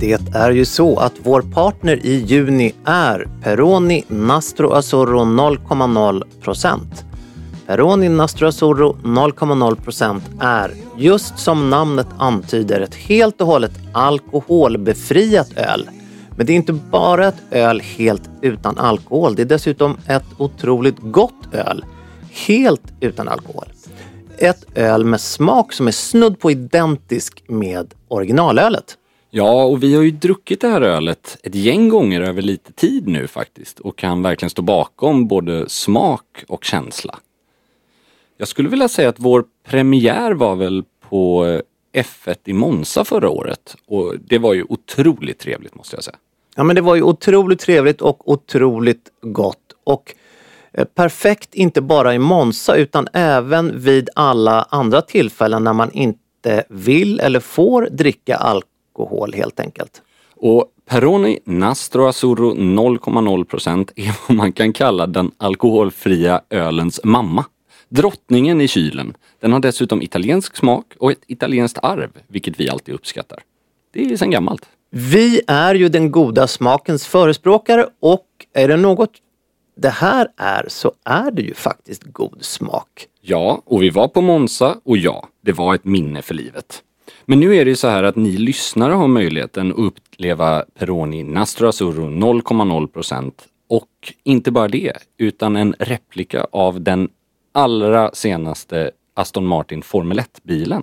Det är ju så att vår partner i juni är Peroni Nastro Azzurro 0,0%. Peroni Nastro Azzurro 0,0% är, just som namnet antyder, ett helt och hållet alkoholbefriat öl. Men det är inte bara ett öl helt utan alkohol, det är dessutom ett otroligt gott öl. Helt utan alkohol. Ett öl med smak som är snudd på identisk med originalölet. Ja, och vi har ju druckit det här ölet ett gäng gånger över lite tid nu faktiskt och kan verkligen stå bakom både smak och känsla. Jag skulle vilja säga att vår premiär var väl på eh, F1 i Monza förra året och det var ju otroligt trevligt måste jag säga. Ja men det var ju otroligt trevligt och otroligt gott. Och eh, perfekt inte bara i Monza utan även vid alla andra tillfällen när man inte vill eller får dricka alkohol helt enkelt. Och Peroni Nastro Azzurro 0,0% är vad man kan kalla den alkoholfria ölens mamma. Drottningen i kylen. Den har dessutom italiensk smak och ett italienskt arv, vilket vi alltid uppskattar. Det är sedan gammalt. Vi är ju den goda smakens förespråkare och är det något det här är så är det ju faktiskt god smak. Ja, och vi var på Monza och ja, det var ett minne för livet. Men nu är det ju så här att ni lyssnare har möjligheten att uppleva Peroni Nastro 0,0% och inte bara det, utan en replika av den allra senaste Aston Martin Formel 1-bilen.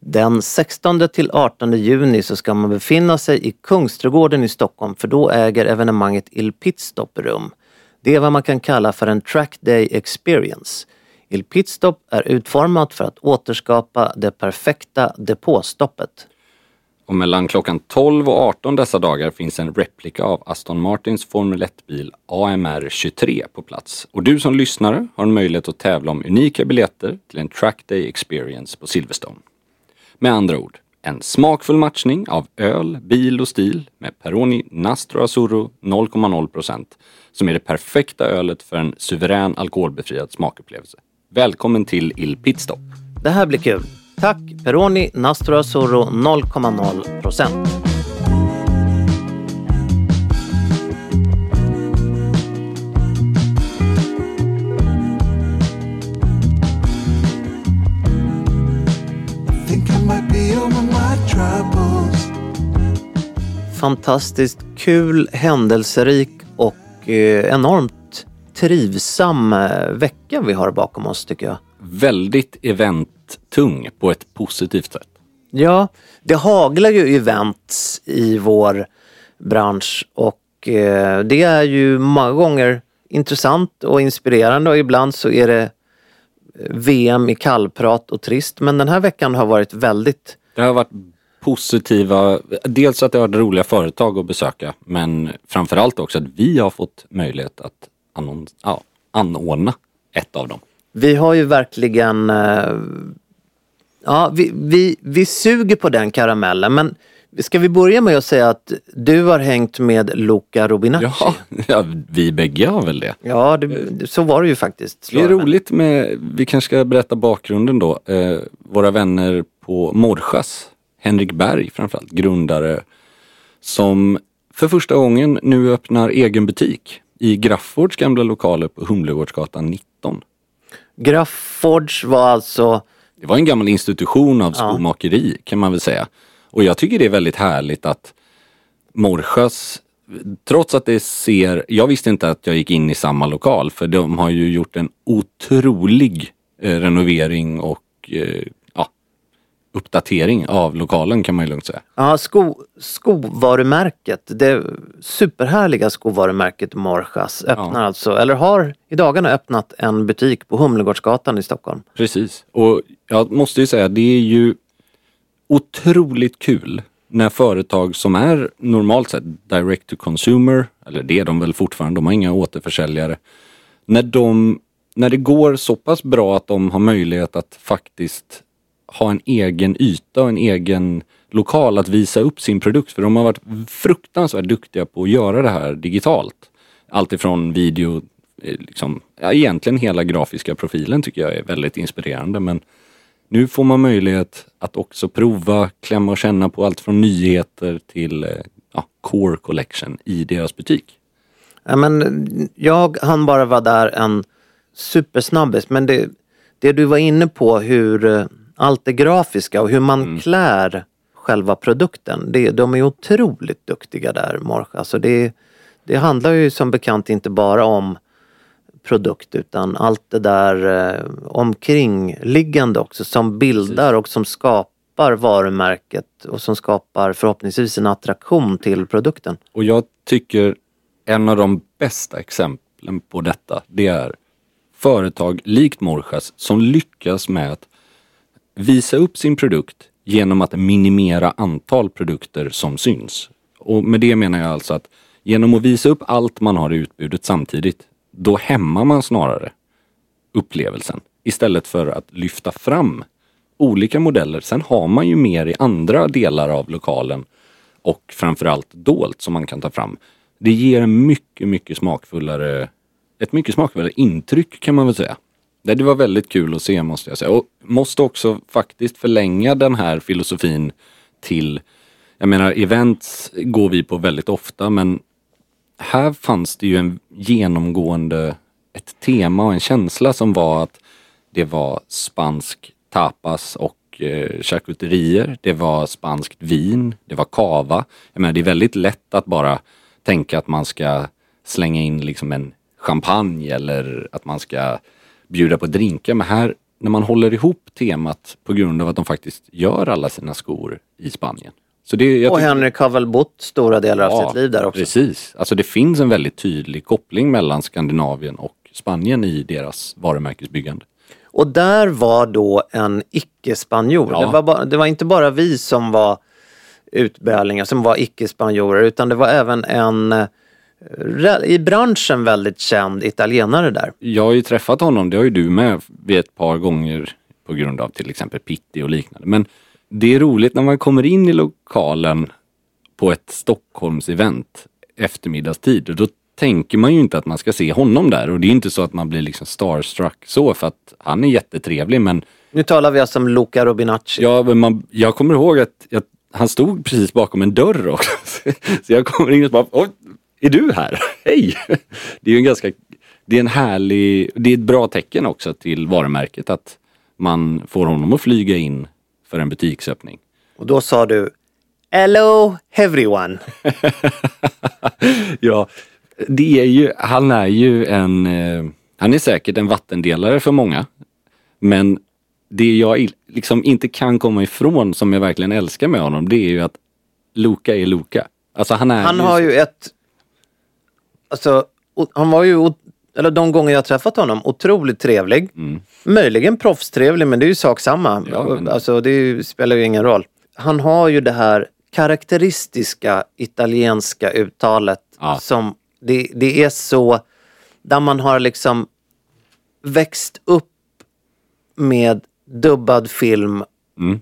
Den 16 till 18 juni så ska man befinna sig i Kungsträdgården i Stockholm för då äger evenemanget Il Pitstop rum. Det är vad man kan kalla för en track day experience. Il Pitstop är utformat för att återskapa det perfekta depåstoppet. Och mellan klockan 12 och 18 dessa dagar finns en replika av Aston Martins Formel 1-bil AMR 23 på plats. Och du som lyssnare har en möjlighet att tävla om unika biljetter till en track day experience på Silverstone. Med andra ord, en smakfull matchning av öl, bil och stil med Peroni Nastro Azzurro 0,0% som är det perfekta ölet för en suverän alkoholbefriad smakupplevelse. Välkommen till Il Pitstop! Det här blir kul. Tack Peroni Nastro Azzurro 0,0%. Think I might be over my troubles. Fantastiskt kul, händelserik och eh, enormt trivsam eh, vecka vi har bakom oss tycker jag. Väldigt eventtung på ett positivt sätt. Ja, det haglar ju events i vår bransch och eh, det är ju många gånger intressant och inspirerande och ibland så är det eh, VM i kallprat och trist. Men den här veckan har varit väldigt Det har varit positiva, dels att det har varit roliga företag att besöka men framförallt också att vi har fått möjlighet att annons, ja, anordna ett av dem. Vi har ju verkligen eh, Ja, vi, vi, vi suger på den karamellen men ska vi börja med att säga att du har hängt med Luca Rubinacci? Ja, ja, vi bägge har väl det. Ja, det, så var det ju faktiskt. Det är roligt med, vi kanske ska berätta bakgrunden då. Eh, våra vänner på Morschas, Henrik Berg framförallt, grundare, som för första gången nu öppnar egen butik i Graffords gamla lokaler på Humlegårdsgatan 19. Graffords var alltså, Det var en gammal institution av skomakeri kan man väl säga. Och jag tycker det är väldigt härligt att Morschas, trots att det ser, jag visste inte att jag gick in i samma lokal för de har ju gjort en otrolig eh, renovering och eh, ja, uppdatering av lokalen kan man ju lugnt säga. ja, sko, skovarumärket, det superhärliga skovarumärket Morschas öppnar Ja. alltså, eller har i dagarna öppnat en butik på Humlegårdsgatan i Stockholm. Precis. Och jag måste ju säga, det är ju otroligt kul när företag som är normalt sett direct to consumer, eller det är de väl fortfarande, de har inga återförsäljare. När, de, när det går så pass bra att de har möjlighet att faktiskt ha en egen yta och en egen lokal att visa upp sin produkt. För de har varit fruktansvärt duktiga på att göra det här digitalt. Alltifrån video, eh, liksom, ja, egentligen hela grafiska profilen tycker jag är väldigt inspirerande. Men nu får man möjlighet att också prova, klämma och känna på allt från nyheter till eh, ja, core collection i deras butik. Ja, men jag han bara vara där en supersnabbis men det, det du var inne på hur eh, allt det grafiska och hur man klär själva produkten. Det, de är otroligt duktiga där Morsch. Alltså det, det handlar ju som bekant inte bara om produkt utan allt det där eh, omkringliggande också som bildar och som skapar varumärket och som skapar förhoppningsvis en attraktion till produkten. Och jag tycker en av de bästa exemplen på detta, det är företag likt Morschas som lyckas med att visa upp sin produkt genom att minimera antal produkter som syns. Och med det menar jag alltså att genom att visa upp allt man har i utbudet samtidigt, då hämmar man snarare upplevelsen istället för att lyfta fram olika modeller. Sen har man ju mer i andra delar av lokalen och framförallt dolt som man kan ta fram. Det ger en mycket, mycket smakfullare, ett mycket smakfullare intryck kan man väl säga. Det det var väldigt kul att se måste jag säga. Och måste också faktiskt förlänga den här filosofin till, jag menar events går vi på väldigt ofta men här fanns det ju en genomgående, ett tema och en känsla som var att det var spansk tapas och eh, charkuterier. Det var spanskt vin. Det var kava. Jag menar, det är väldigt lätt att bara tänka att man ska slänga in liksom en champagne eller att man ska bjuda på drinkar. Men här, när man håller ihop temat på grund av att de faktiskt gör alla sina skor i Spanien. Så det, Och Henrik har väl bott stora delar av sitt liv där också. Precis. Alltså det finns en väldigt tydlig koppling mellan Skandinavien och Spanien i deras varumärkesbyggande. Och där var då en icke-spanjor. Ja. Det, var det var inte bara vi som var utbärlingar, som var icke-spanjorer, utan det var även en eh, i branschen väldigt känd italienare där. Jag har ju träffat honom, det har ju du med vid ett par gånger på grund av till exempel Pitti och liknande. Men det är roligt när man kommer in i lokalen på ett Stockholms-event eftermiddagstid och då tänker man ju inte att man ska se honom där och det är inte så att man blir liksom starstruck så för att han är jättetrevlig men Nu talar vi alltså om Luca Rubinacci. Ja, men man, jag kommer ihåg att jag, han stod precis bakom en dörr också. Så jag kommer in och bara, är du här? Hej! Det är ju en ganska, det är en härlig, det är ett bra tecken också till varumärket att man får honom att flyga in för en butiksöppning. Och då sa du Hello everyone. ja, det är ju, han är ju en, eh, han är säkert en vattendelare för många. Men det jag liksom inte kan komma ifrån som jag verkligen älskar med honom det är ju att Luka är Luka. Alltså han är Han har ju ett... Alltså, han var ju, eller de gånger jag träffat honom, otroligt trevlig. Möjligen proffstrevlig, men det är ju sak samma. Mm. Ja, men- Alltså, det ju- spelar ju ingen roll. Han har ju det här karaktäristiska italienska uttalet Ja. som det, det är så, där man har liksom växt upp med dubbad film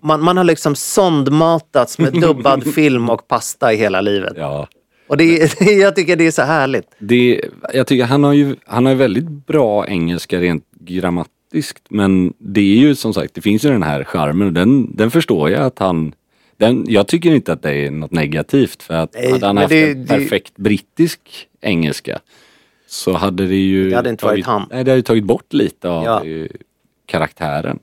Man, man har liksom sondmatats med dubbad film och pasta i hela livet. Ja. Och det, är- jag tycker det är så härligt. Det, jag tycker han har ju han har väldigt bra engelska rent grammatiskt. Men det är ju som sagt, det finns ju den här charmen och den, den förstår jag att han den, jag tycker inte att det är något negativt för att Nej, hade han haft det- en det- perfekt brittisk engelska så hade det ju Det hade inte varit tagit, han. Nej, det hade tagit bort lite av Ja. eh, karaktären.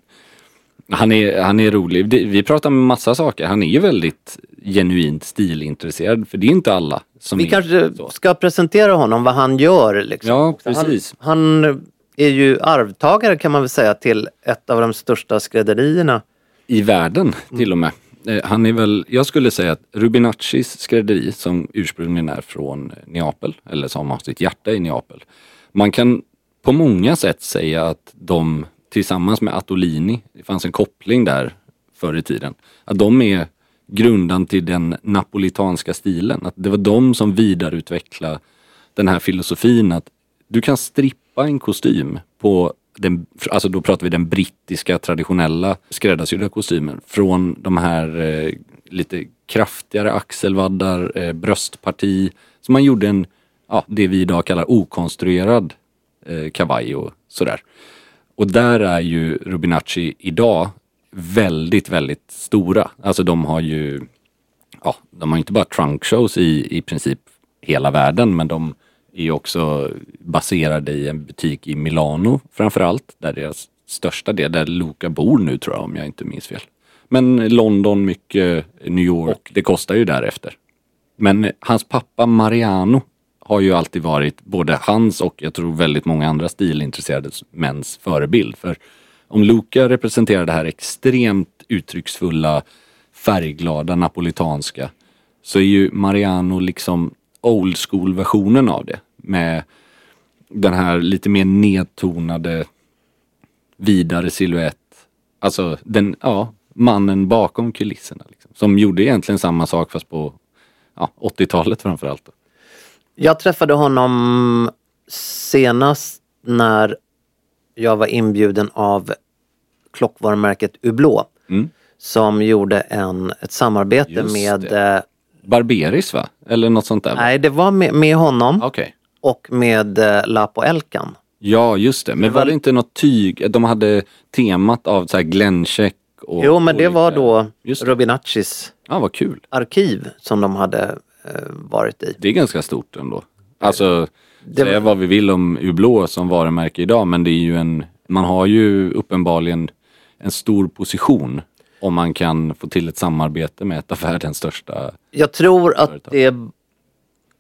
Han är, han är rolig. Det- Vi pratar om massa saker. Han är ju väldigt genuint stilintresserad för det är inte alla som Vi är kanske så. ska presentera honom, vad han gör. Liksom. Ja, precis. Han, han är ju arvtagare kan man väl säga till ett av de största skrädderierna. I världen till och med. Eh, Han är väl, jag skulle säga att Rubinaccis skrädderi som ursprungligen är från Neapel, eller som har sitt hjärta i Neapel. Man kan på många sätt säga att de tillsammans med Attolini, det fanns en koppling där förr i tiden, att de är grundan till den napolitanska stilen. Att det var de som vidareutvecklade den här filosofin att du kan strippa en kostym på den, alltså då pratar vi den brittiska traditionella skräddarsydda kostymen från de här eh, lite kraftigare axelvaddar, eh, bröstparti. Så man gjorde en, ja, det vi idag kallar okonstruerad eh, kavaj och sådär. Och där är ju Rubinacci idag väldigt, väldigt stora. Alltså de har ju, ja, de har inte bara trunk shows i, i princip hela världen, men de är ju också baserade i en butik i Milano framförallt, där deras största del, där Luca bor nu tror jag om jag inte minns fel. Men London, mycket New York, det kostar ju därefter. Men hans pappa Mariano har ju alltid varit både hans och jag tror väldigt många andra stilintresserade mäns förebild. För om Luca representerar det här extremt uttrycksfulla, färgglada, napolitanska så är ju Mariano liksom old school-versionen av det. Med den här lite mer nedtonade, vidare silhuett. Alltså den, ja, mannen bakom kulisserna. Liksom, som gjorde egentligen samma sak fast på ja, 80-talet framförallt. Jag träffade honom senast när jag var inbjuden av klockvarumärket Hublot. Mm. Som gjorde en, ett samarbete Just med... det. Eh, Barberis va? Eller något sånt där? va? nej, det var med, med honom Okej. och med eh, Lapo Elkan. Ja, just det. Men var var- det inte något tyg? De hade temat av så här Glencheck och Jo, men det olika- var då det. Rubinaccis Ja, vad kul. arkiv som de hade eh, varit i. Det är ganska stort ändå. Alltså, Det säga var- vad vi vill om Hublot som varumärke idag, men det är ju en, man har ju uppenbarligen en stor position om man kan få till ett samarbete med ett av världens största. Jag tror att Företag. det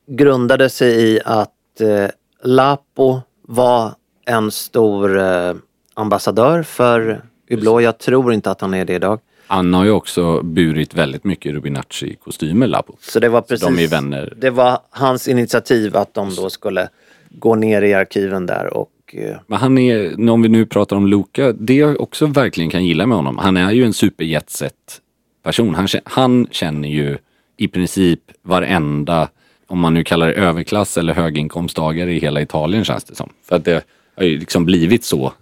grundade sig i att eh, Lapo var en stor eh, ambassadör för Hublot. Jag tror inte att han är det idag. Han har ju också burit väldigt mycket Rubinacci-kostymer, Lapo. Så det var precis, de är vänner. det var hans initiativ att de då skulle gå ner i arkiven där och eh, Men han är, om vi nu pratar om Luca, det jag också verkligen kan gilla med honom, han är ju en superjetset person. Han, han känner ju i princip varenda, om man nu kallar det överklass eller höginkomsttagare i hela Italien känns det som. För att det har ju liksom blivit så.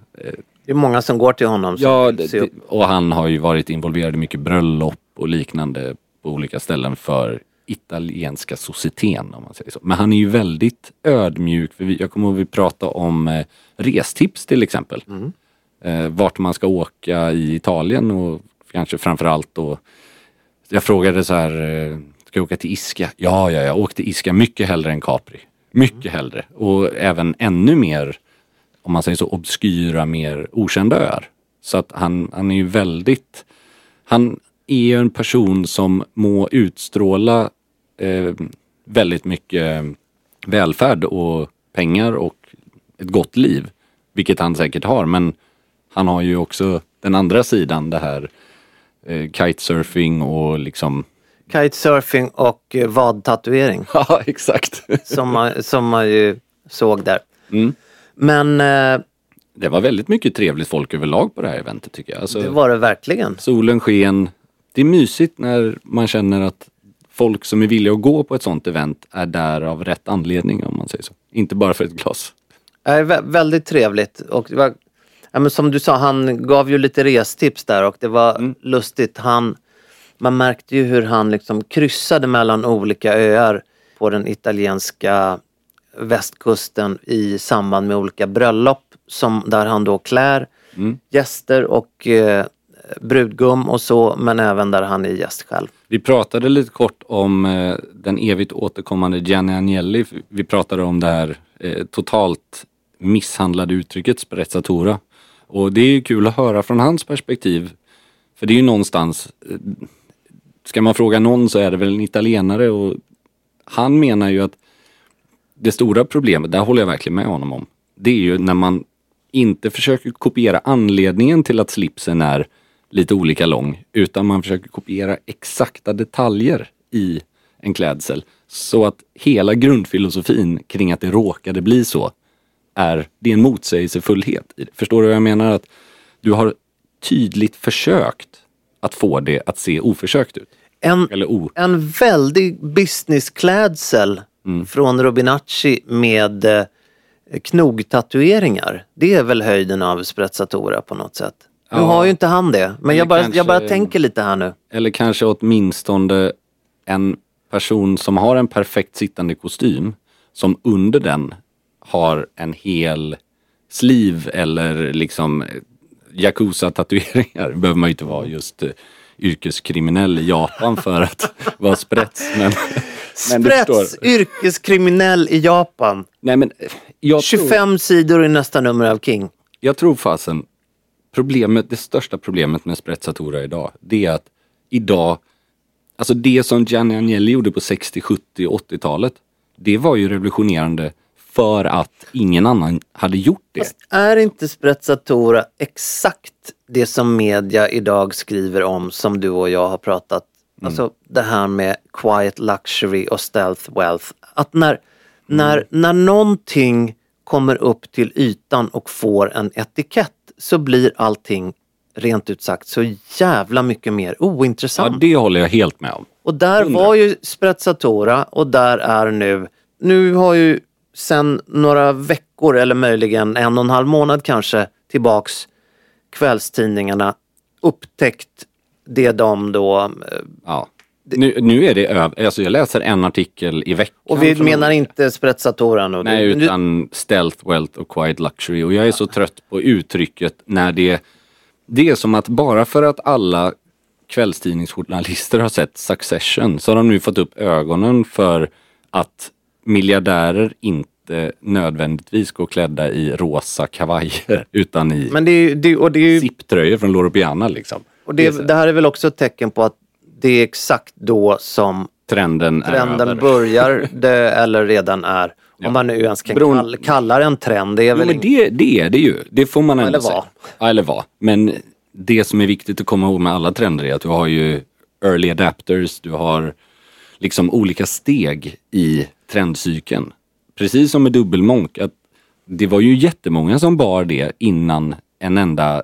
Det är många som går till honom. Ja, det, det, och han har ju varit involverad i mycket bröllop och liknande på olika ställen för italienska societeten om man säger så. Men han är ju väldigt ödmjuk. För vi, jag kommer ihåg att vi pratade om eh, restips till exempel. Eh, vart man ska åka i Italien och kanske framförallt då. Jag frågade så här, eh, ska jag åka till Ischia? Ja, ja, jag åkte till Ischia mycket hellre än Capri. Mycket hellre. Och även ännu mer om man säger så, obskyra, mer okända öar. Så att han, han är ju väldigt, han är ju en person som må utstråla eh, väldigt mycket välfärd och pengar och ett gott liv. Vilket han säkert har, men han har ju också den andra sidan, det här eh, kitesurfing och liksom Kitesurfing och eh, vadtatuering Ja, exakt. som man, som man ju såg där. Mm. Men eh, Det var väldigt mycket trevligt folk överlag på det här eventet tycker jag. Alltså, det var det verkligen. Solen sken. Det är mysigt när man känner att folk som är villiga att gå på ett sånt event är där av rätt anledning om man säger så. Inte bara för ett glas. Äh, vä- väldigt trevligt och det var Ja, men som du sa, han gav ju lite restips där och det var Mm. lustigt. Han, man märkte ju hur han liksom kryssade mellan olika öar på den italienska västkusten i samband med olika bröllop som, där han då klär Mm. gäster och eh, brudgum och så men även där han är gäst själv. Vi pratade lite kort om eh, den evigt återkommande Gianni Agnelli. Vi pratade om det här eh, totalt misshandlade uttrycket sprezzatura. Och det är ju kul att höra från hans perspektiv. För det är ju någonstans, eh, ska man fråga någon så är det väl en italienare och han menar ju att det stora problemet, där håller jag verkligen med honom om, det är ju när man inte försöker kopiera anledningen till att slipsen är lite olika lång, utan man försöker kopiera exakta detaljer i en klädsel. Så att hela grundfilosofin kring att det råkade bli så är, det är en motsägelsefullhet. Förstår du vad jag menar? Att du har tydligt försökt att få det att se oförsökt ut. En, Eller o... en väldig businessklädsel Mm. från Robinacci med eh, knogtatueringar. Det är väl höjden av sprezzatura på något sätt. Nu Ja. har ju inte han det, men Eller jag bara, kanske- jag bara tänker lite här nu. Eller kanske åtminstone en person som har en perfekt sittande kostym som under den har en hel sliv eller liksom Yakuza-tatueringar. behöver man ju inte vara just eh, yrkeskriminell i Japan för att vara sprätt. Men, Sprätts, yrkeskriminell i Japan. Nej men eh, jag tror, 25 sidor i nästa nummer av King. jag tror fasen, problemet, det största problemet med sprezzatura idag, det är att idag, alltså det som Gianni Agnelli gjorde på 60, 70 och 80-talet, det var ju revolutionerande för att ingen annan hade gjort det. Fast är inte sprezzatura exakt det som media idag skriver om som du och jag har pratat? Mm. Alltså det här med quiet luxury och stealth wealth. Att när, när, Mm. när någonting kommer upp till ytan och får en etikett så blir allting rent ut sagt så jävla mycket mer Ja, ointressant. det håller jag helt med om. Och där Hundra. var ju Sprezzatura och där är nu, nu har ju sen några veckor eller möjligen en och en halv månad kanske tillbaks kvällstidningarna upptäckt det de då, eh, Ja. Nu, nu är det över, alltså jag läser en artikel i veckan. och vi menar inte Sprezzatura nu. Nej, Nu- utan stealth, wealth och quiet luxury. Och jag är så trött på uttrycket när det... Det är som att bara för att alla kvällstidningsjournalister har sett Succession så har de nu fått upp ögonen för att miljardärer inte nödvändigtvis går klädda i rosa kavajer utan i Men det är ju, det, och det är ju, zipptröjor från Loro Piana liksom. Och Det det, här är väl också ett tecken på att det är exakt då som Trenden, trenden börjar det eller redan är. Om man nu ens kan Beroende- kall, kalla det en trend. Det är Jo, väl men det, det är det ju. Det får man ändå Eller säga. Ja, eller vad. Men det som är viktigt att komma ihåg med alla trender är att du har ju early adapters, du har liksom olika steg i trendcykeln. Precis som med dubbelmonk, att det var ju jättemånga som bar det innan en enda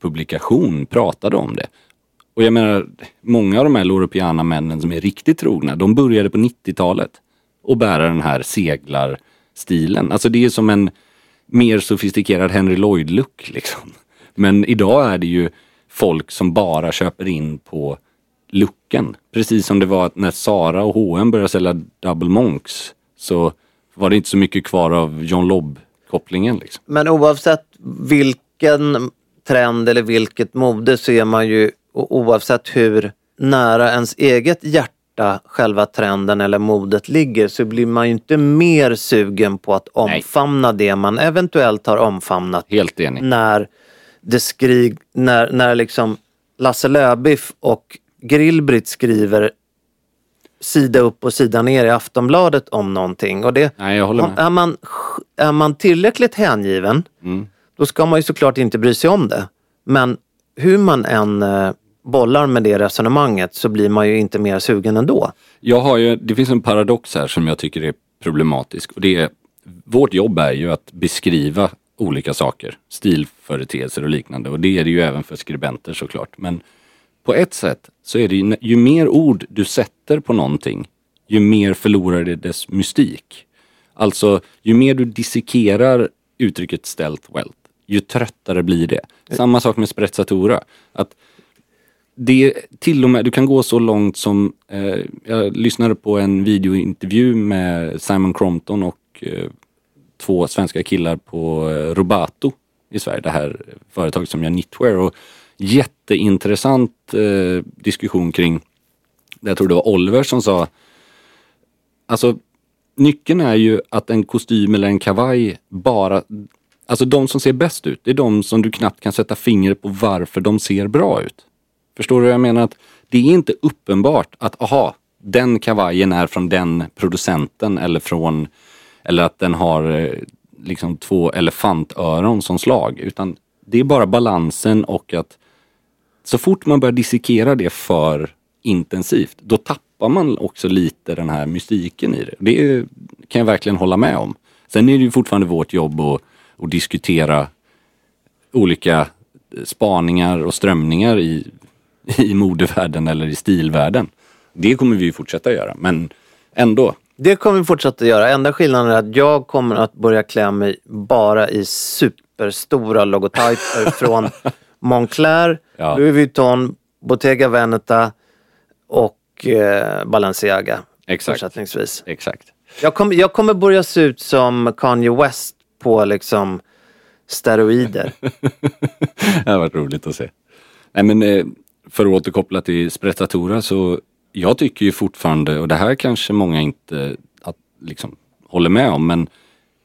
publikation pratade om det. Och jag menar, många av de här Loro Piana-männen som är riktigt trogna, de började på 90-talet och bära den här seglarstilen. Alltså det är som en mer sofistikerad Henry Lloyd-look liksom. Men idag är det ju folk som bara köper in på looken. Precis som det var när Sara och H&M började sälja double monks så var det inte så mycket kvar av John Lobb-kopplingen liksom. Men oavsett vilken trend eller vilket mode så är man ju oavsett hur nära ens eget hjärta själva trenden eller modet ligger så blir man ju inte mer sugen på att omfamna det man eventuellt har omfamnat Helt enig. när det skrig, när, när liksom Lasse Löbiff och Grillbritt skriver sida upp och sida ner i Aftonbladet om någonting. Och det, Nej, jag håller med. är, man, är man tillräckligt hängiven Mm då ska man ju såklart inte bry sig om det. Men hur man än eh, bollar med det resonemanget så blir man ju inte mer sugen ändå. Jag har ju, det finns en paradox här som jag tycker är problematisk. Och det är, vårt jobb är ju att beskriva olika saker, stilföreteelser och liknande. Och det är det ju även för skribenter såklart. Men på ett sätt så är det ju, ju mer ord du sätter på någonting, ju mer förlorar det dess mystik. Alltså, ju mer du dissekerar uttrycket stealth wealth, ju tröttare blir det. Samma sak med sprezzatura. Att det till och med, du kan gå så långt som, eh, jag lyssnade på en videointervju med Simon Crompton och eh, två svenska killar på eh, Robato i Sverige, det här företaget som gör knitwear. Och jätteintressant eh, diskussion kring, jag tror det var Oliver som sa, alltså nyckeln är ju att en kostym eller en kavaj bara, alltså de som ser bäst ut, det är de som du knappt kan sätta fingret på varför de ser bra ut. Förstår du vad jag menar? Att det är inte uppenbart att, aha, den kavajen är från den producenten eller från, eller att den har eh, liksom två elefantöron som slag. Utan det är bara balansen och att så fort man börjar dissekera det för intensivt, då tappar man också lite den här mystiken i det. Det kan jag verkligen hålla med om. Sen är det ju fortfarande vårt jobb att, att diskutera olika spaningar och strömningar i, i modevärlden eller i stilvärlden. Det kommer vi ju fortsätta göra, men ändå. Det kommer vi fortsätta göra. Enda skillnaden är att jag kommer att börja klä mig bara i superstora logotyper från Moncler, Ja. Louis Vuitton, Bottega Veneta och eh, Balenciaga. Exakt. Fortsättningsvis. Exakt. Jag kommer, jag kommer börja se ut som Kanye West på liksom steroider. det har varit roligt att se. Nej men eh, för att återkoppla till Sprezzatura så jag tycker ju fortfarande, och det här kanske många inte att, liksom, håller med om, men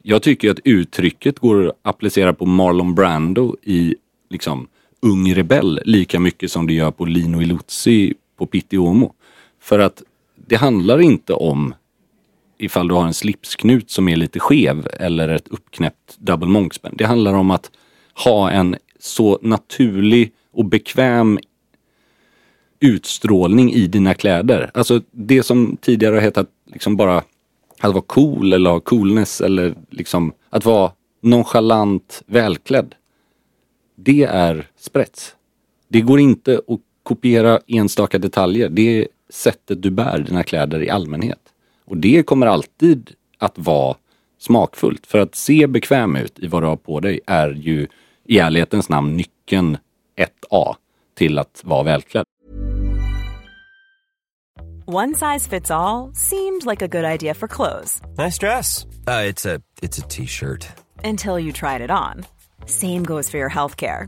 jag tycker att uttrycket går att applicera på Marlon Brando i liksom Ung Rebell lika mycket som det gör på Lino Iluzzi på Pitti Uomo. För att det handlar inte om ifall du har en slipsknut som är lite skev eller ett uppknäppt double monkspänn. Det handlar om att ha en så naturlig och bekväm utstrålning i dina kläder. Alltså det som tidigare har hetat liksom bara att vara cool eller ha coolness eller liksom att vara nonchalant välklädd. Det är sprätts. Det går inte att kopiera enstaka detaljer. Det är sättet du bär dina kläder i allmänhet. Och det kommer alltid att vara smakfullt. För att se bekväm ut i vad du har på dig är ju i ärlighetens namn nyckeln 1A till att vara välklädd. One size fits all seemed like a good idea for clothes Nice dress. Uh, it's a it's a t-shirt. until you tried it on. Same goes for your healthcare.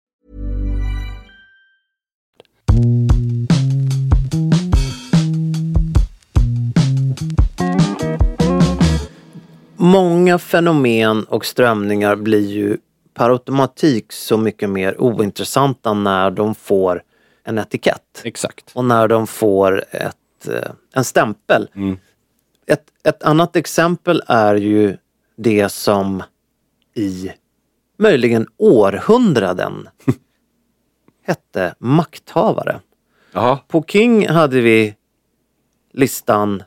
Många fenomen och strömningar blir ju per automatik så mycket mer ointressanta när de får en etikett. Exakt. Och när de får ett, eh, en stämpel. Ett, ett annat exempel är ju det som i möjligen århundraden hette makthavare. Jaha. På King hade vi listan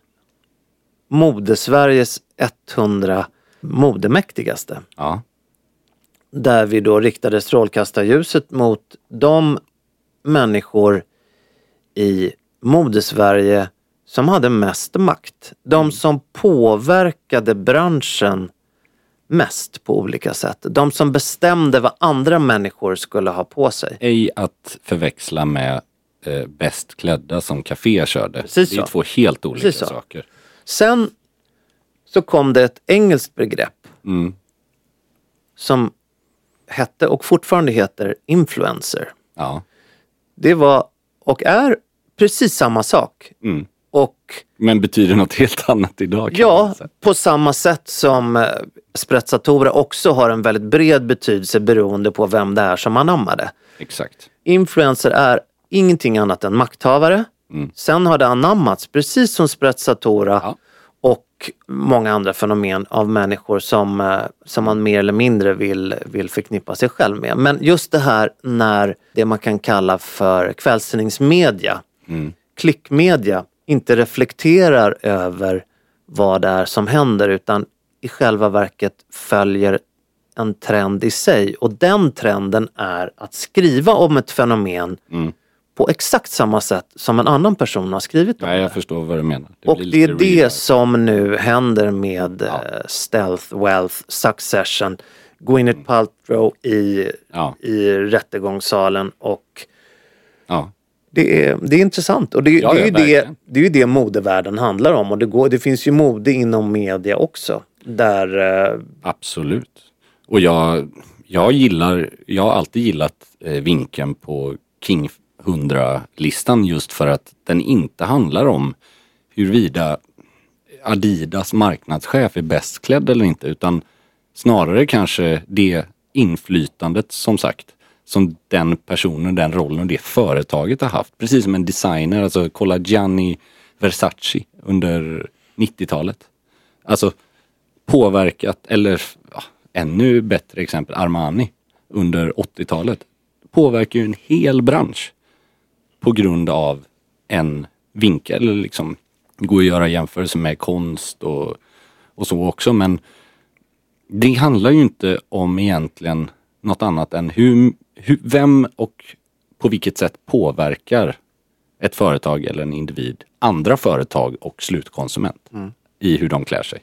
Modesveriges 100 modemäktigaste. Ja. Där vi då riktade strålkastarljuset mot de människor i Modesverige som hade mest makt. De som påverkade branschen mest på olika sätt. De som bestämde vad andra människor skulle ha på sig. Ej att förväxla med eh, Bäst klädda som Café körde. Precis det är så. två helt olika Precis så. saker. Sen så kom det ett engelskt begrepp Mm. som hette och fortfarande heter influencer. Ja. Det var och är precis samma sak. Mm. Och Men betyder något helt annat idag? ja, på samma sätt som sprezzatora också har en väldigt bred betydelse beroende på vem det är som anammar det. Exakt. Influencer är ingenting annat än makthavare. Mm. Sen har det anammats, precis som sprezzatora och många andra fenomen av människor som, eh, som man mer eller mindre vill, vill förknippa sig själv med. Men just det här när det man kan kalla för kvällstidningsmedia, Mm. klickmedia, inte reflekterar över vad det är som händer utan i själva verket följer en trend i sig. Och den trenden är att skriva om ett fenomen Mm. på exakt samma sätt som en annan person har skrivit om Ja, det. jag förstår vad du menar. Och blir det är det real. som nu händer med eh, Stealth Wealth Succession. Gwyneth Paltrow i, Ja. i rättegångssalen och Ja. det är, det är intressant och det, Ja, det, är ja, ju det, det är det modevärlden handlar om och det, går, det finns ju mode inom media också. Där, eh, Absolut. Och jag, jag gillar, jag har alltid gillat eh, vinkeln på King 100-listan just för att den inte handlar om huruvida Adidas marknadschef är bäst klädd eller inte utan snarare kanske det inflytandet som sagt som den personen, den rollen och det företaget har haft. Precis som en designer, alltså kolla Gianni Versace under 90-talet. Alltså påverkat, eller ja, ännu bättre exempel, Armani under 80-talet. Påverkar ju en hel bransch på grund av en vinkel. Liksom, det går att göra jämförelser med konst och, och så också men det handlar ju inte om egentligen något annat än hur, hur, vem och på vilket sätt påverkar ett företag eller en individ andra företag och slutkonsument i hur de klär sig.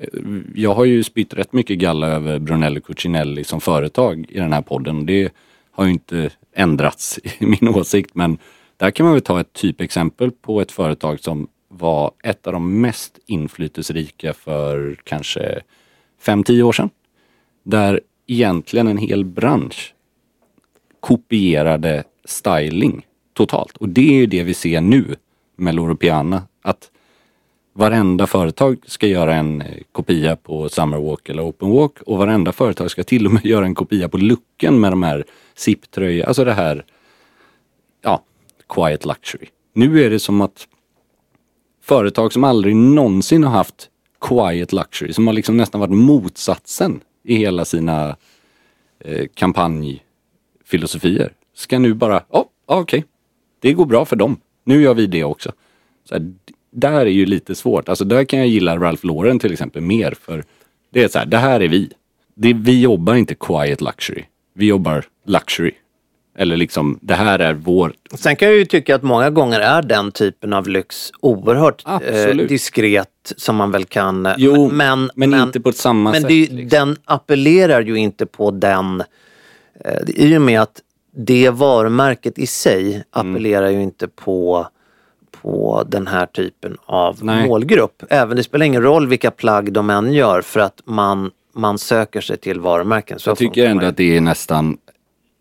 Eh, jag har ju spytt rätt mycket galla över Brunello Cucinelli som företag i den här podden. Det har ju inte ändrats i min åsikt men där kan man väl ta ett typexempel på ett företag som var ett av de mest inflytelserika för kanske 5-10 år sedan. Där egentligen en hel bransch kopierade styling totalt. Och det är ju det vi ser nu med Loro Piana. Att varenda företag ska göra en eh, kopia på Summerwalk eller Open Walk och varenda företag ska till och med göra en kopia på looken med de här zip tröjorna alltså det här, ja, quiet luxury. Nu är det som att företag som aldrig någonsin har haft quiet luxury, som har liksom nästan varit motsatsen i hela sina eh, kampanjfilosofier, ska nu bara, ja, oh, okej, det går bra för dem. Nu gör vi det också. Så här, där är ju lite svårt. Alltså där kan jag gilla Ralph Lauren till exempel mer för det är så här, det här är vi. Det, vi jobbar inte quiet luxury. Vi jobbar luxury. Eller liksom, det här är vår... Sen kan jag ju tycka att många gånger är den typen av lyx oerhört eh, diskret som man väl kan... Jo, men, men inte på samma men sätt, det, liksom. den appellerar ju inte på den... Eh, I och med att det varumärket i sig appellerar ju inte på, på den här typen av Nej. målgrupp. Även det spelar ingen roll vilka plagg de än gör för att man, man söker sig till varumärken. Så Jag tycker ändå att det är nästan,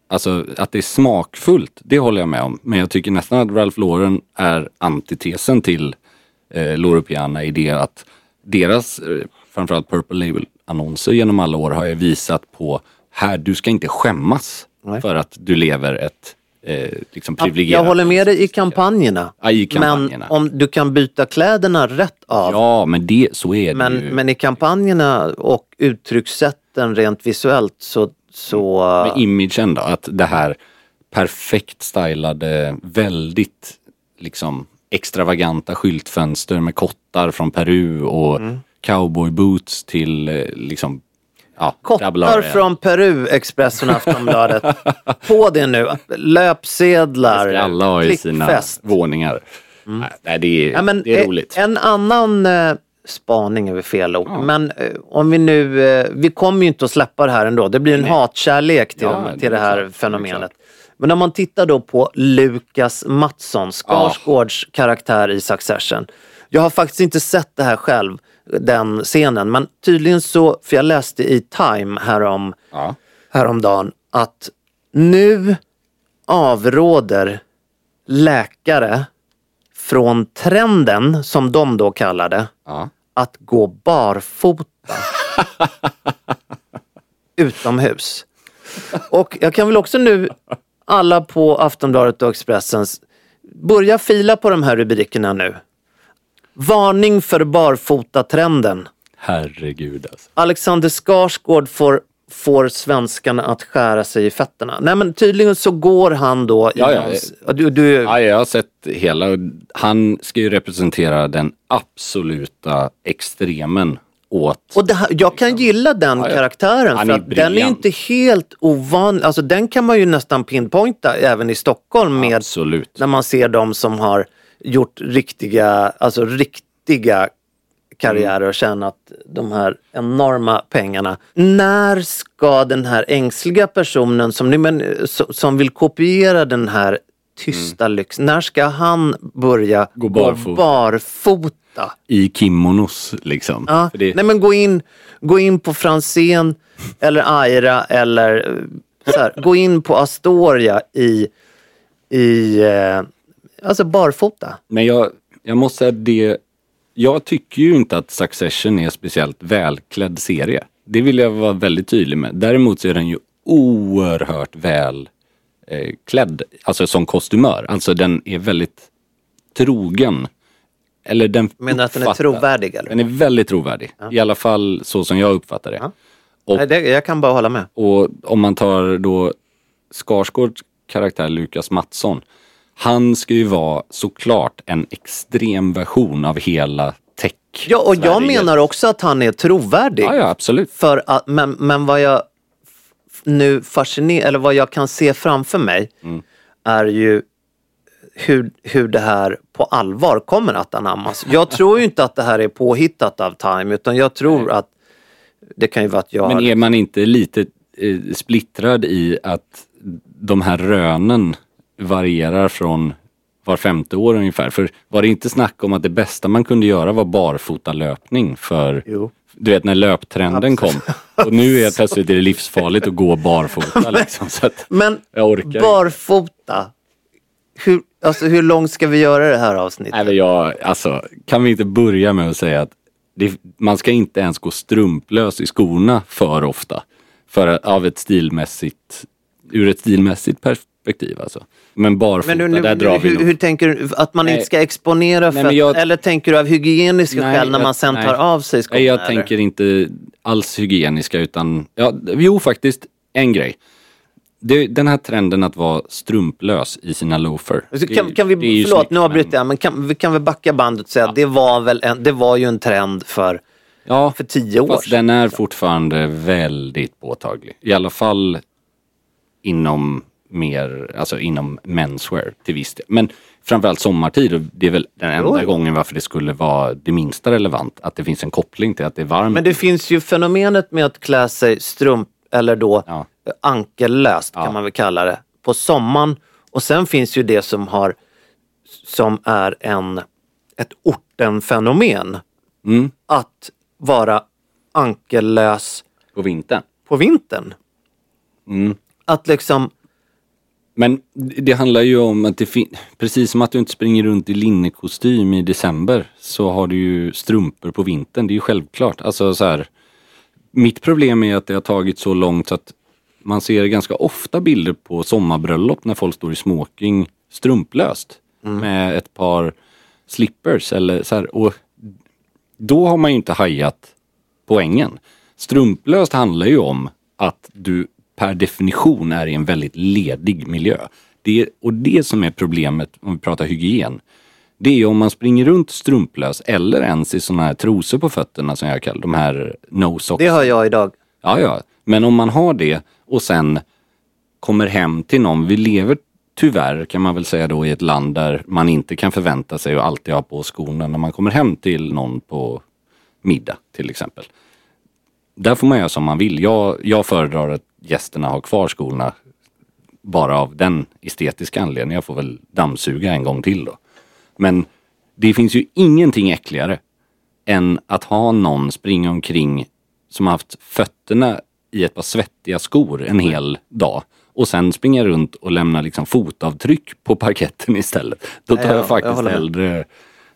alltså att det är smakfullt, det håller jag med om. Men jag tycker nästan att Ralph Lauren är antitesen till eh, Loro Piana i det att deras, eh, framförallt Purple Label-annonser genom alla år har ju visat på här, du ska inte skämmas Nej. för att du lever ett eh, liksom Jag privilegierade. håller med dig i kampanjerna. Ja, i kampanjerna. Men om du kan byta kläderna rätt av. Ja, men det, så är det men, ju. men i kampanjerna och uttryckssätten rent visuellt så... så Med imagen då, att det här perfekt stylade, väldigt liksom extravaganta skyltfönster med kottar från Peru och Mm. cowboyboots till eh, liksom, ja, igen. från Peru, Expressen och Aftonbladet. På det nu. Löpsedlar, Det ska alla ha i sina våningar. Nej, Nej, det är, Ja, men, det är eh, roligt. En annan eh, spaning väl fel ord. Men eh, om vi nu, eh, vi kommer ju inte att släppa det här ändå. Det blir en hatkärlek till, Ja, det till det här det är fenomenet. Men om man tittar då på Lukas Mattsson, Skarsgårds karaktär i Succession. Jag har faktiskt inte sett det här själv, den scenen. Men tydligen så, för jag läste i Time härom, Ja. häromdagen att nu avråder läkare från trenden, som de då kallar det, Ja. att gå barfota utomhus. Och jag kan väl också nu, alla på Aftonbladet och Expressens, börja fila på de här rubrikerna nu. Varning för barfota-trenden. Herregud alltså. Alexander Skarsgård får, får svenskarna att skära sig i fötterna. Nej men tydligen så går han då i Ja, ja. hans- Du, du, Ja, jag har sett hela. Han ska ju representera den absoluta extremen åt... Och här, jag kan gilla den Ja, karaktären för att den är inte helt ovanlig. Alltså den kan man ju nästan pinpointa även i Stockholm med Absolut. när man ser de som har gjort riktiga, alltså riktiga karriärer och tjänat de här enorma pengarna. När ska den här ängsliga personen som, men, so- som vill kopiera den här tysta lyxen, när ska han börja Gå barfota. barfota? I kimonos liksom. Ja. Det, Nej men gå in, gå in på Franzén eller Aira eller eh, så här, gå in på Astoria i, i eh, alltså barfota. Men jag, jag måste säga det. Jag tycker ju inte att Succession är en speciellt välklädd serie. Det vill jag vara väldigt tydlig med. Däremot så är den ju oerhört väl eh, klädd, alltså som kostymör. Alltså den är väldigt trogen. Eller den Menar att den är trovärdig eller? Den är väldigt trovärdig. I alla fall så som jag uppfattar det. Och, Nej, det, jag kan bara hålla med. och om man tar då Skarsgårds karaktär Lukas Mattsson. Han ska ju vara såklart en extrem version av hela tech Ja, och jag Sverige. menar också att han är trovärdig. Ja, ja, absolut. För att, men, men vad jag nu fascinerar, eller vad jag kan se framför mig Mm. är ju hur, hur det här på allvar kommer att anammas. Jag tror ju inte att det här är påhittat av Time utan jag tror att det kan ju vara att jag Men är man inte lite eh, splittrad i att de här rönen varierar från var femte år ungefär? För var det inte snack om att det bästa man kunde göra var barfotalöpning för Jo. Du vet när löptrenden kom. Och nu är plötsligt det livsfarligt att gå barfota liksom. Så att Men jag orkar barfota, hur, alltså, hur långt ska vi göra det här avsnittet? Nej, jag, alltså, kan vi inte börja med att säga att det, man ska inte ens gå strumplös i skorna för ofta. För, av ett stilmässigt, ur ett stilmässigt perspektiv alltså. Men barfota, Men nu, där nu, drar vi hur, nog. hur tänker du? Att man Nej. inte ska exponera Nej, jag- Eller tänker du av hygieniska Nej, skäl när jag- man sen tar av sig skorna? Nej, jag tänker inte alls hygieniska utan, ja, jo faktiskt, en grej. Det, den här trenden att vara strumplös i sina loafer. Så det- kan, kan det vi, ju förlåt snyggt, nu avbryter jag, men kan, vi kan vi backa bandet och säga att det var väl en, det var ju en trend för, Ja, för tio år Fast den är fortfarande väldigt påtaglig. I alla fall inom mer, alltså inom menswear till viss del. Men framförallt sommartid, och det är väl den enda Jo, jo. gången varför det skulle vara det minsta relevant. Att det finns en koppling till att det är varmt. Men det finns ju fenomenet med att klä sig strump eller då Ja. ankellöst kan man väl kalla det på sommaren. Och sen finns ju det som har som är en, ett ortenfenomen. Mm. Att vara ankellös På vintern. på vintern. Mm. Att liksom, Men det handlar ju om att det finns, precis som att du inte springer runt i linnekostym i december så har du ju strumpor på vintern. Det är ju självklart. Alltså så här, mitt problem är att det har tagit så långt så att man ser ganska ofta bilder på sommarbröllop när folk står i smoking strumplöst med ett par slippers eller så här. Och då har man ju inte hajat poängen. Strumplöst handlar ju om att du per definition är i en väldigt ledig miljö. Det, och det som är problemet om vi pratar hygien. Det är ju om man springer runt strumplös eller ens i sådana här trosor på fötterna som jag kallar de här no socks. Det har jag idag. Ja, ja. Men om man har det och sen kommer hem till någon. Vi lever tyvärr kan man väl säga då i ett land där man inte kan förvänta sig att alltid ha på skorna när man kommer hem till någon på middag till exempel. Där får man göra som man vill. Jag, jag föredrar att gästerna har kvar skorna bara av den estetiska anledningen. Jag får väl dammsuga en gång till då. Men det finns ju ingenting äckligare än att ha någon springa omkring som har haft fötterna i ett par svettiga skor en hel dag och sen springa runt och lämna liksom fotavtryck på parketten istället. Då tar Ja, jag jag faktiskt håller med.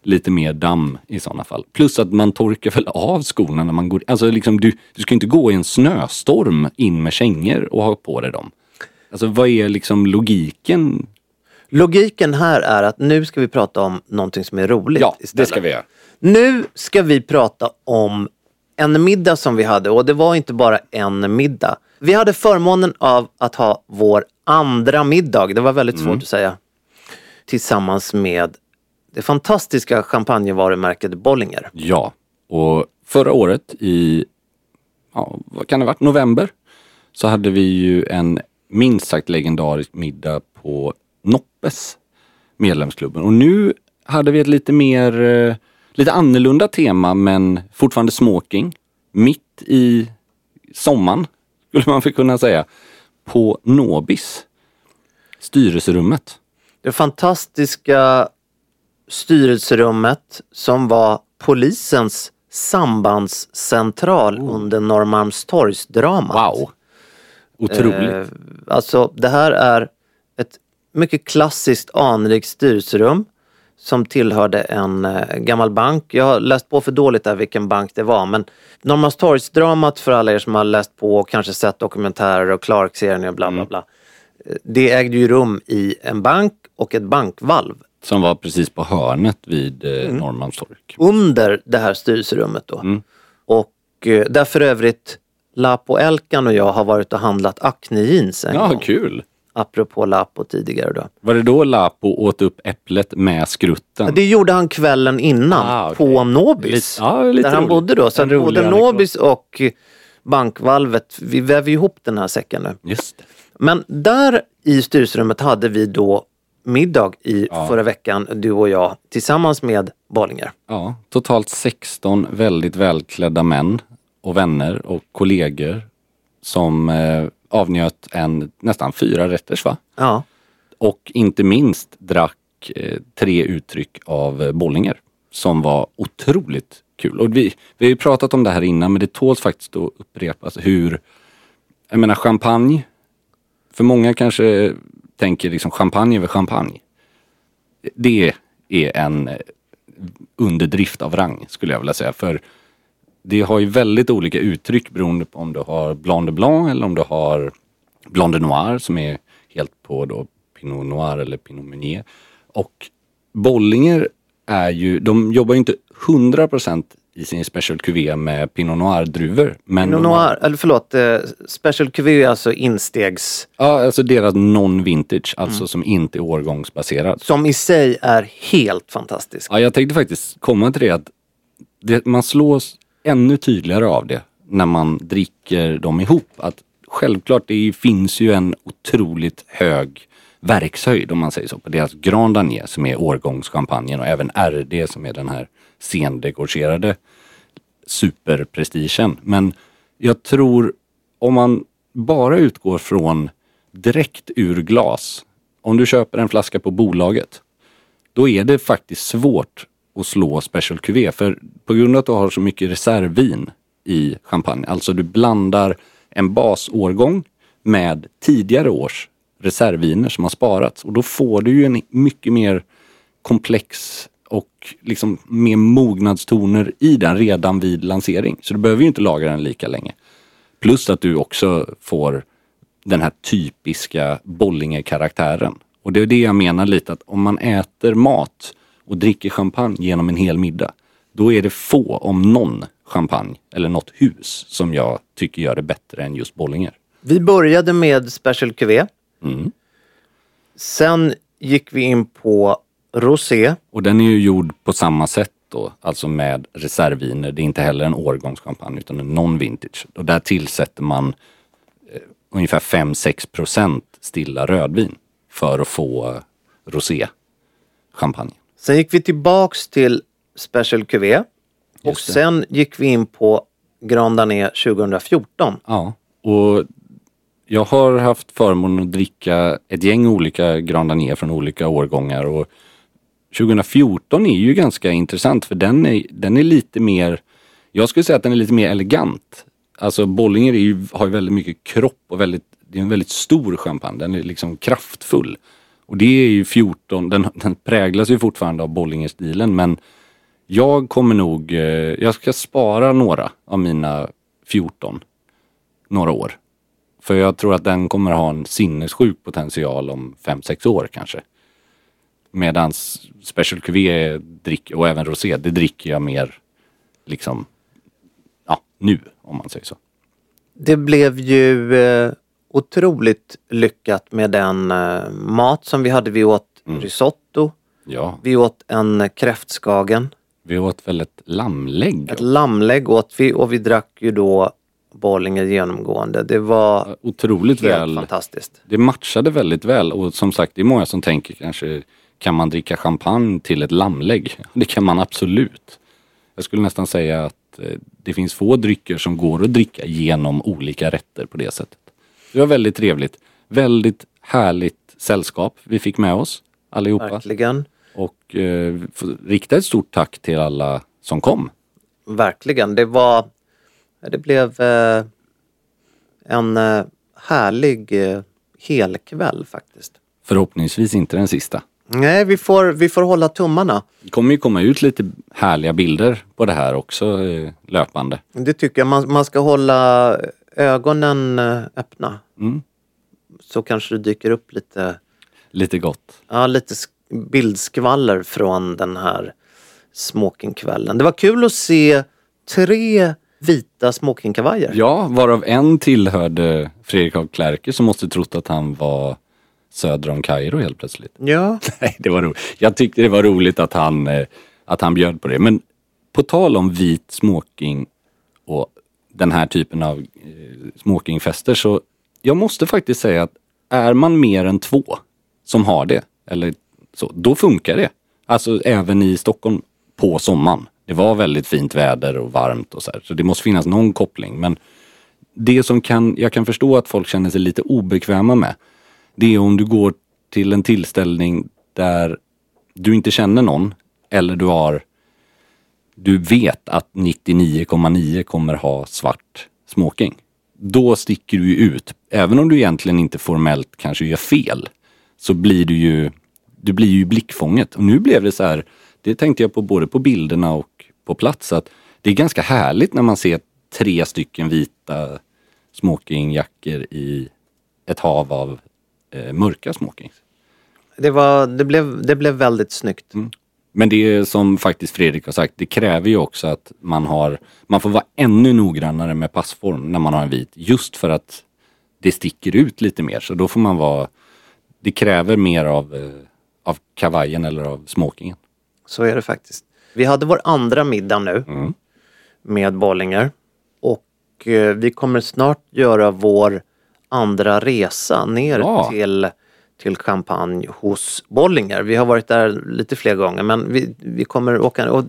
Lite mer damm i sådana fall. Plus att man torkar väl av skorna när man går Alltså liksom du, du ska inte gå i en snöstorm in med kängor och ha på dig dem. Alltså vad är liksom logiken? Logiken här är att nu ska vi prata om någonting som är roligt Ja, istället. det ska vi göra. Nu ska vi prata om en middag som vi hade och det var inte bara en middag. Vi hade förmånen av att ha vår andra middag, det var väldigt svårt att säga, tillsammans med det fantastiska champagnevarumärket Bollinger. Ja, och förra året i, ja, vad kan det ha varit, november så hade vi ju en minst sagt legendarisk middag på Noppes medlemsklubben. Och nu hade vi ett lite mer, eh, lite annorlunda tema men fortfarande smoking. Mitt i sommaren skulle man kunna säga. På Nobis, styrelserummet. Det fantastiska styrelserummet som var polisens sambandscentral under Norrmalmstorgsdramat. Wow! Otroligt. Eh, alltså det här är ett mycket klassiskt anrikt styrelserum som tillhörde en eh, gammal bank. Jag har läst på för dåligt där vilken bank det var men Norrmalmstorgsdramat för alla er som har läst på och kanske sett dokumentärer och Clark-serien och bla bla bla. Eh, Det ägde ju rum i en bank och ett bankvalv Som var precis på hörnet vid eh, Norrmalmstorg. under det här styrelserummet då. Mm. Och eh, där för övrigt Lapo Elkan och jag har varit och handlat Acne jeans en Ja, gång. kul. Apropå Lapo tidigare då. Var det då Lapo åt upp äpplet med skrutten? Det gjorde han kvällen innan Ah, okej. på Nobis. Lite- ja, lite där han roligt. bodde då. Så både. Nobis och bankvalvet, vi väver ihop den här säcken nu. Just det. Men där i styrelserummet hade vi då middag i Ja. förra veckan, du och jag, tillsammans med Bollinger. Ja, totalt 16 väldigt välklädda män och vänner och kollegor som eh, avnjöt en nästan fyra rätters va? Ja. Och inte minst drack eh, tre uttryck av eh, Bollinger som var otroligt kul. Och vi, vi har ju pratat om det här innan men det tåls faktiskt att upprepas hur, jag menar champagne, för många kanske tänker liksom champagne över champagne. Det är en eh, underdrift av rang skulle jag vilja säga. För det har ju väldigt olika uttryck beroende på om du har Blanc de Blanc eller om du har Blanc de Noir som är helt på då Pinot Noir eller Pinot Meunier. Och Bollinger är ju, de jobbar ju inte 100% i sin Special Cuvée med Pinot Noir-druvor. Men Pinot Noir, eller förlåt, eh, Special Cuvée är alltså instegs, Ja, alltså deras non-vintage, alltså som inte är årgångsbaserad. som i sig är helt fantastisk. Ja, jag tänkte faktiskt komma till det att det, man slås ännu tydligare av det när man dricker dem ihop. Att självklart, det finns ju en otroligt hög verkshöjd om man säger så på deras Grand Danier som är årgångschampagnen och även RD som är den här sendegorgerade superprestigen. Men jag tror om man bara utgår från direkt ur glas. Om du köper en flaska på bolaget då är det faktiskt svårt att slå Special Cuvée. För på grund av att du har så mycket reservvin i champagne, alltså du blandar en basårgång med tidigare års reservviner som har sparats. Och då får du ju en mycket mer komplex och liksom mer mognadstoner i den redan vid lansering. Så du behöver ju inte lagra den lika länge. Plus att du också får den här typiska Bollinger-karaktären. Och det är det jag menar lite att om man äter mat och dricker champagne genom en hel middag. Då är det få, om någon, champagne eller något hus som jag tycker gör det bättre än just Bollinger. Vi började med Special Cuvée. Mm. Sen gick vi in på Rosé. Och den är ju gjord på samma sätt då, alltså med reservviner. Det är inte heller en årgångschampagne utan en non-vintage. Och där tillsätter man eh, ungefär 5-6 procent stilla rödvin för att få eh, rosé champagne. Sen gick vi tillbaks till Special Cuvée. Och sen gick vi in på Grand Darnier 2014. Ja, och jag har haft förmånen att dricka ett gäng olika Grand Marnier från olika årgångar och 2014 är ju ganska intressant för den är, den är lite mer, jag skulle säga att den är lite mer elegant. Alltså Bollinger är ju, har ju väldigt mycket kropp och väldigt, det är en väldigt stor champagne, den är liksom kraftfull. Och det är ju 14, den, den präglas ju fortfarande av Bollinger-stilen men jag kommer nog, eh, jag ska spara några av mina 14 några år. För jag tror att den kommer ha en sinnessjuk potential om 5-6 år kanske. Medans Special Cuvée drick, och även Rosé, det dricker jag mer liksom, ja, nu om man säger så. Det blev ju eh, otroligt lyckat med den eh, mat som vi hade. Vi åt risotto. Ja, Vi åt en kräftskagen. vi åt väl ett lammlägg. Ett lammlägg åt vi och vi drack ju då Bollinger genomgående. Det var Otroligt helt väl. fantastiskt. Det matchade väldigt väl och som sagt det är många som tänker kanske kan man dricka champagne till ett lammlägg? Det kan man absolut. Jag skulle nästan säga att eh, det finns få drycker som går att dricka genom olika rätter på det sättet. Det var väldigt trevligt. Väldigt härligt sällskap vi fick med oss allihopa. Verkligen. Och eh, rikta ett stort tack till alla som kom. Verkligen. Det var... Det blev eh, en eh, härlig eh, helkväll faktiskt. Förhoppningsvis inte den sista. Nej, vi får, vi får hålla tummarna. Det kommer ju komma ut lite härliga bilder på det här också eh, löpande. Det tycker jag. Man, man ska hålla ögonen eh, öppna. Mm. Så kanske det dyker upp lite, Lite gott. ja, lite sk- bildskvaller från den här smokingkvällen. Det var kul att se tre vita smokingkavajer. Ja, varav en tillhörde Fredrik af Klerker som måste trott att han var söder om Kairo helt plötsligt. Ja. Nej, det var roligt. Jag tyckte det var roligt att han, eh, att han bjöd på det. Men på tal om vit smoking och den här typen av eh, smokingfester så jag måste faktiskt säga att är man mer än två som har det, eller så, då funkar det. Alltså även i Stockholm på sommaren. Det var väldigt fint väder och varmt och så här, så det måste finnas någon koppling. Men det som kan, jag kan förstå att folk känner sig lite obekväma med, det är om du går till en tillställning där du inte känner någon eller du har du vet att 99,9 kommer ha svart smoking. Då sticker du ju ut. Även om du egentligen inte formellt kanske gör fel så blir du ju du blir ju blickfånget. Och nu blev det så här, det tänkte jag på både på bilderna och på plats, att det är ganska härligt när man ser tre stycken vita smokingjackor i ett hav av eh, mörka smokings. Det, var, det, blev, det blev väldigt snyggt. Men det är som faktiskt Fredrik har sagt, det kräver ju också att man har, man får vara ännu noggrannare med passform när man har en vit. Just för att det sticker ut lite mer. Så då får man vara, det kräver mer av, eh, av kavajen eller av smokingen. Så är det faktiskt. Vi hade vår andra middag nu Mm. med Bollinger. Och eh, vi kommer snart göra vår andra resa ner Ja. till, till Champagne hos Bollinger. Vi har varit där lite fler gånger men vi, vi kommer åka och,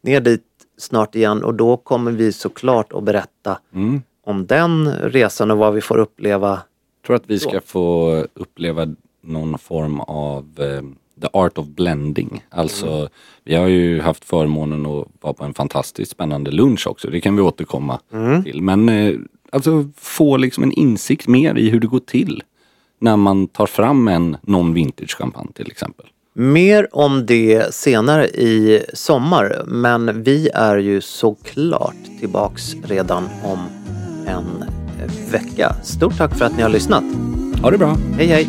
ner dit snart igen och då kommer vi såklart att berätta Mm. om den resan och vad vi får uppleva. Jag tror att vi ska få uppleva någon form av eh, the art of blending. Alltså, vi har ju haft förmånen att vara på en fantastiskt spännande lunch också. Det kan vi återkomma till. Men eh, alltså få liksom en insikt mer i hur det går till när man tar fram en non-vintage champagne till exempel. Mer om det senare i sommar men vi är ju såklart tillbaks redan om en vecka. Stort tack för att ni har lyssnat. Ha det bra. Hej hej!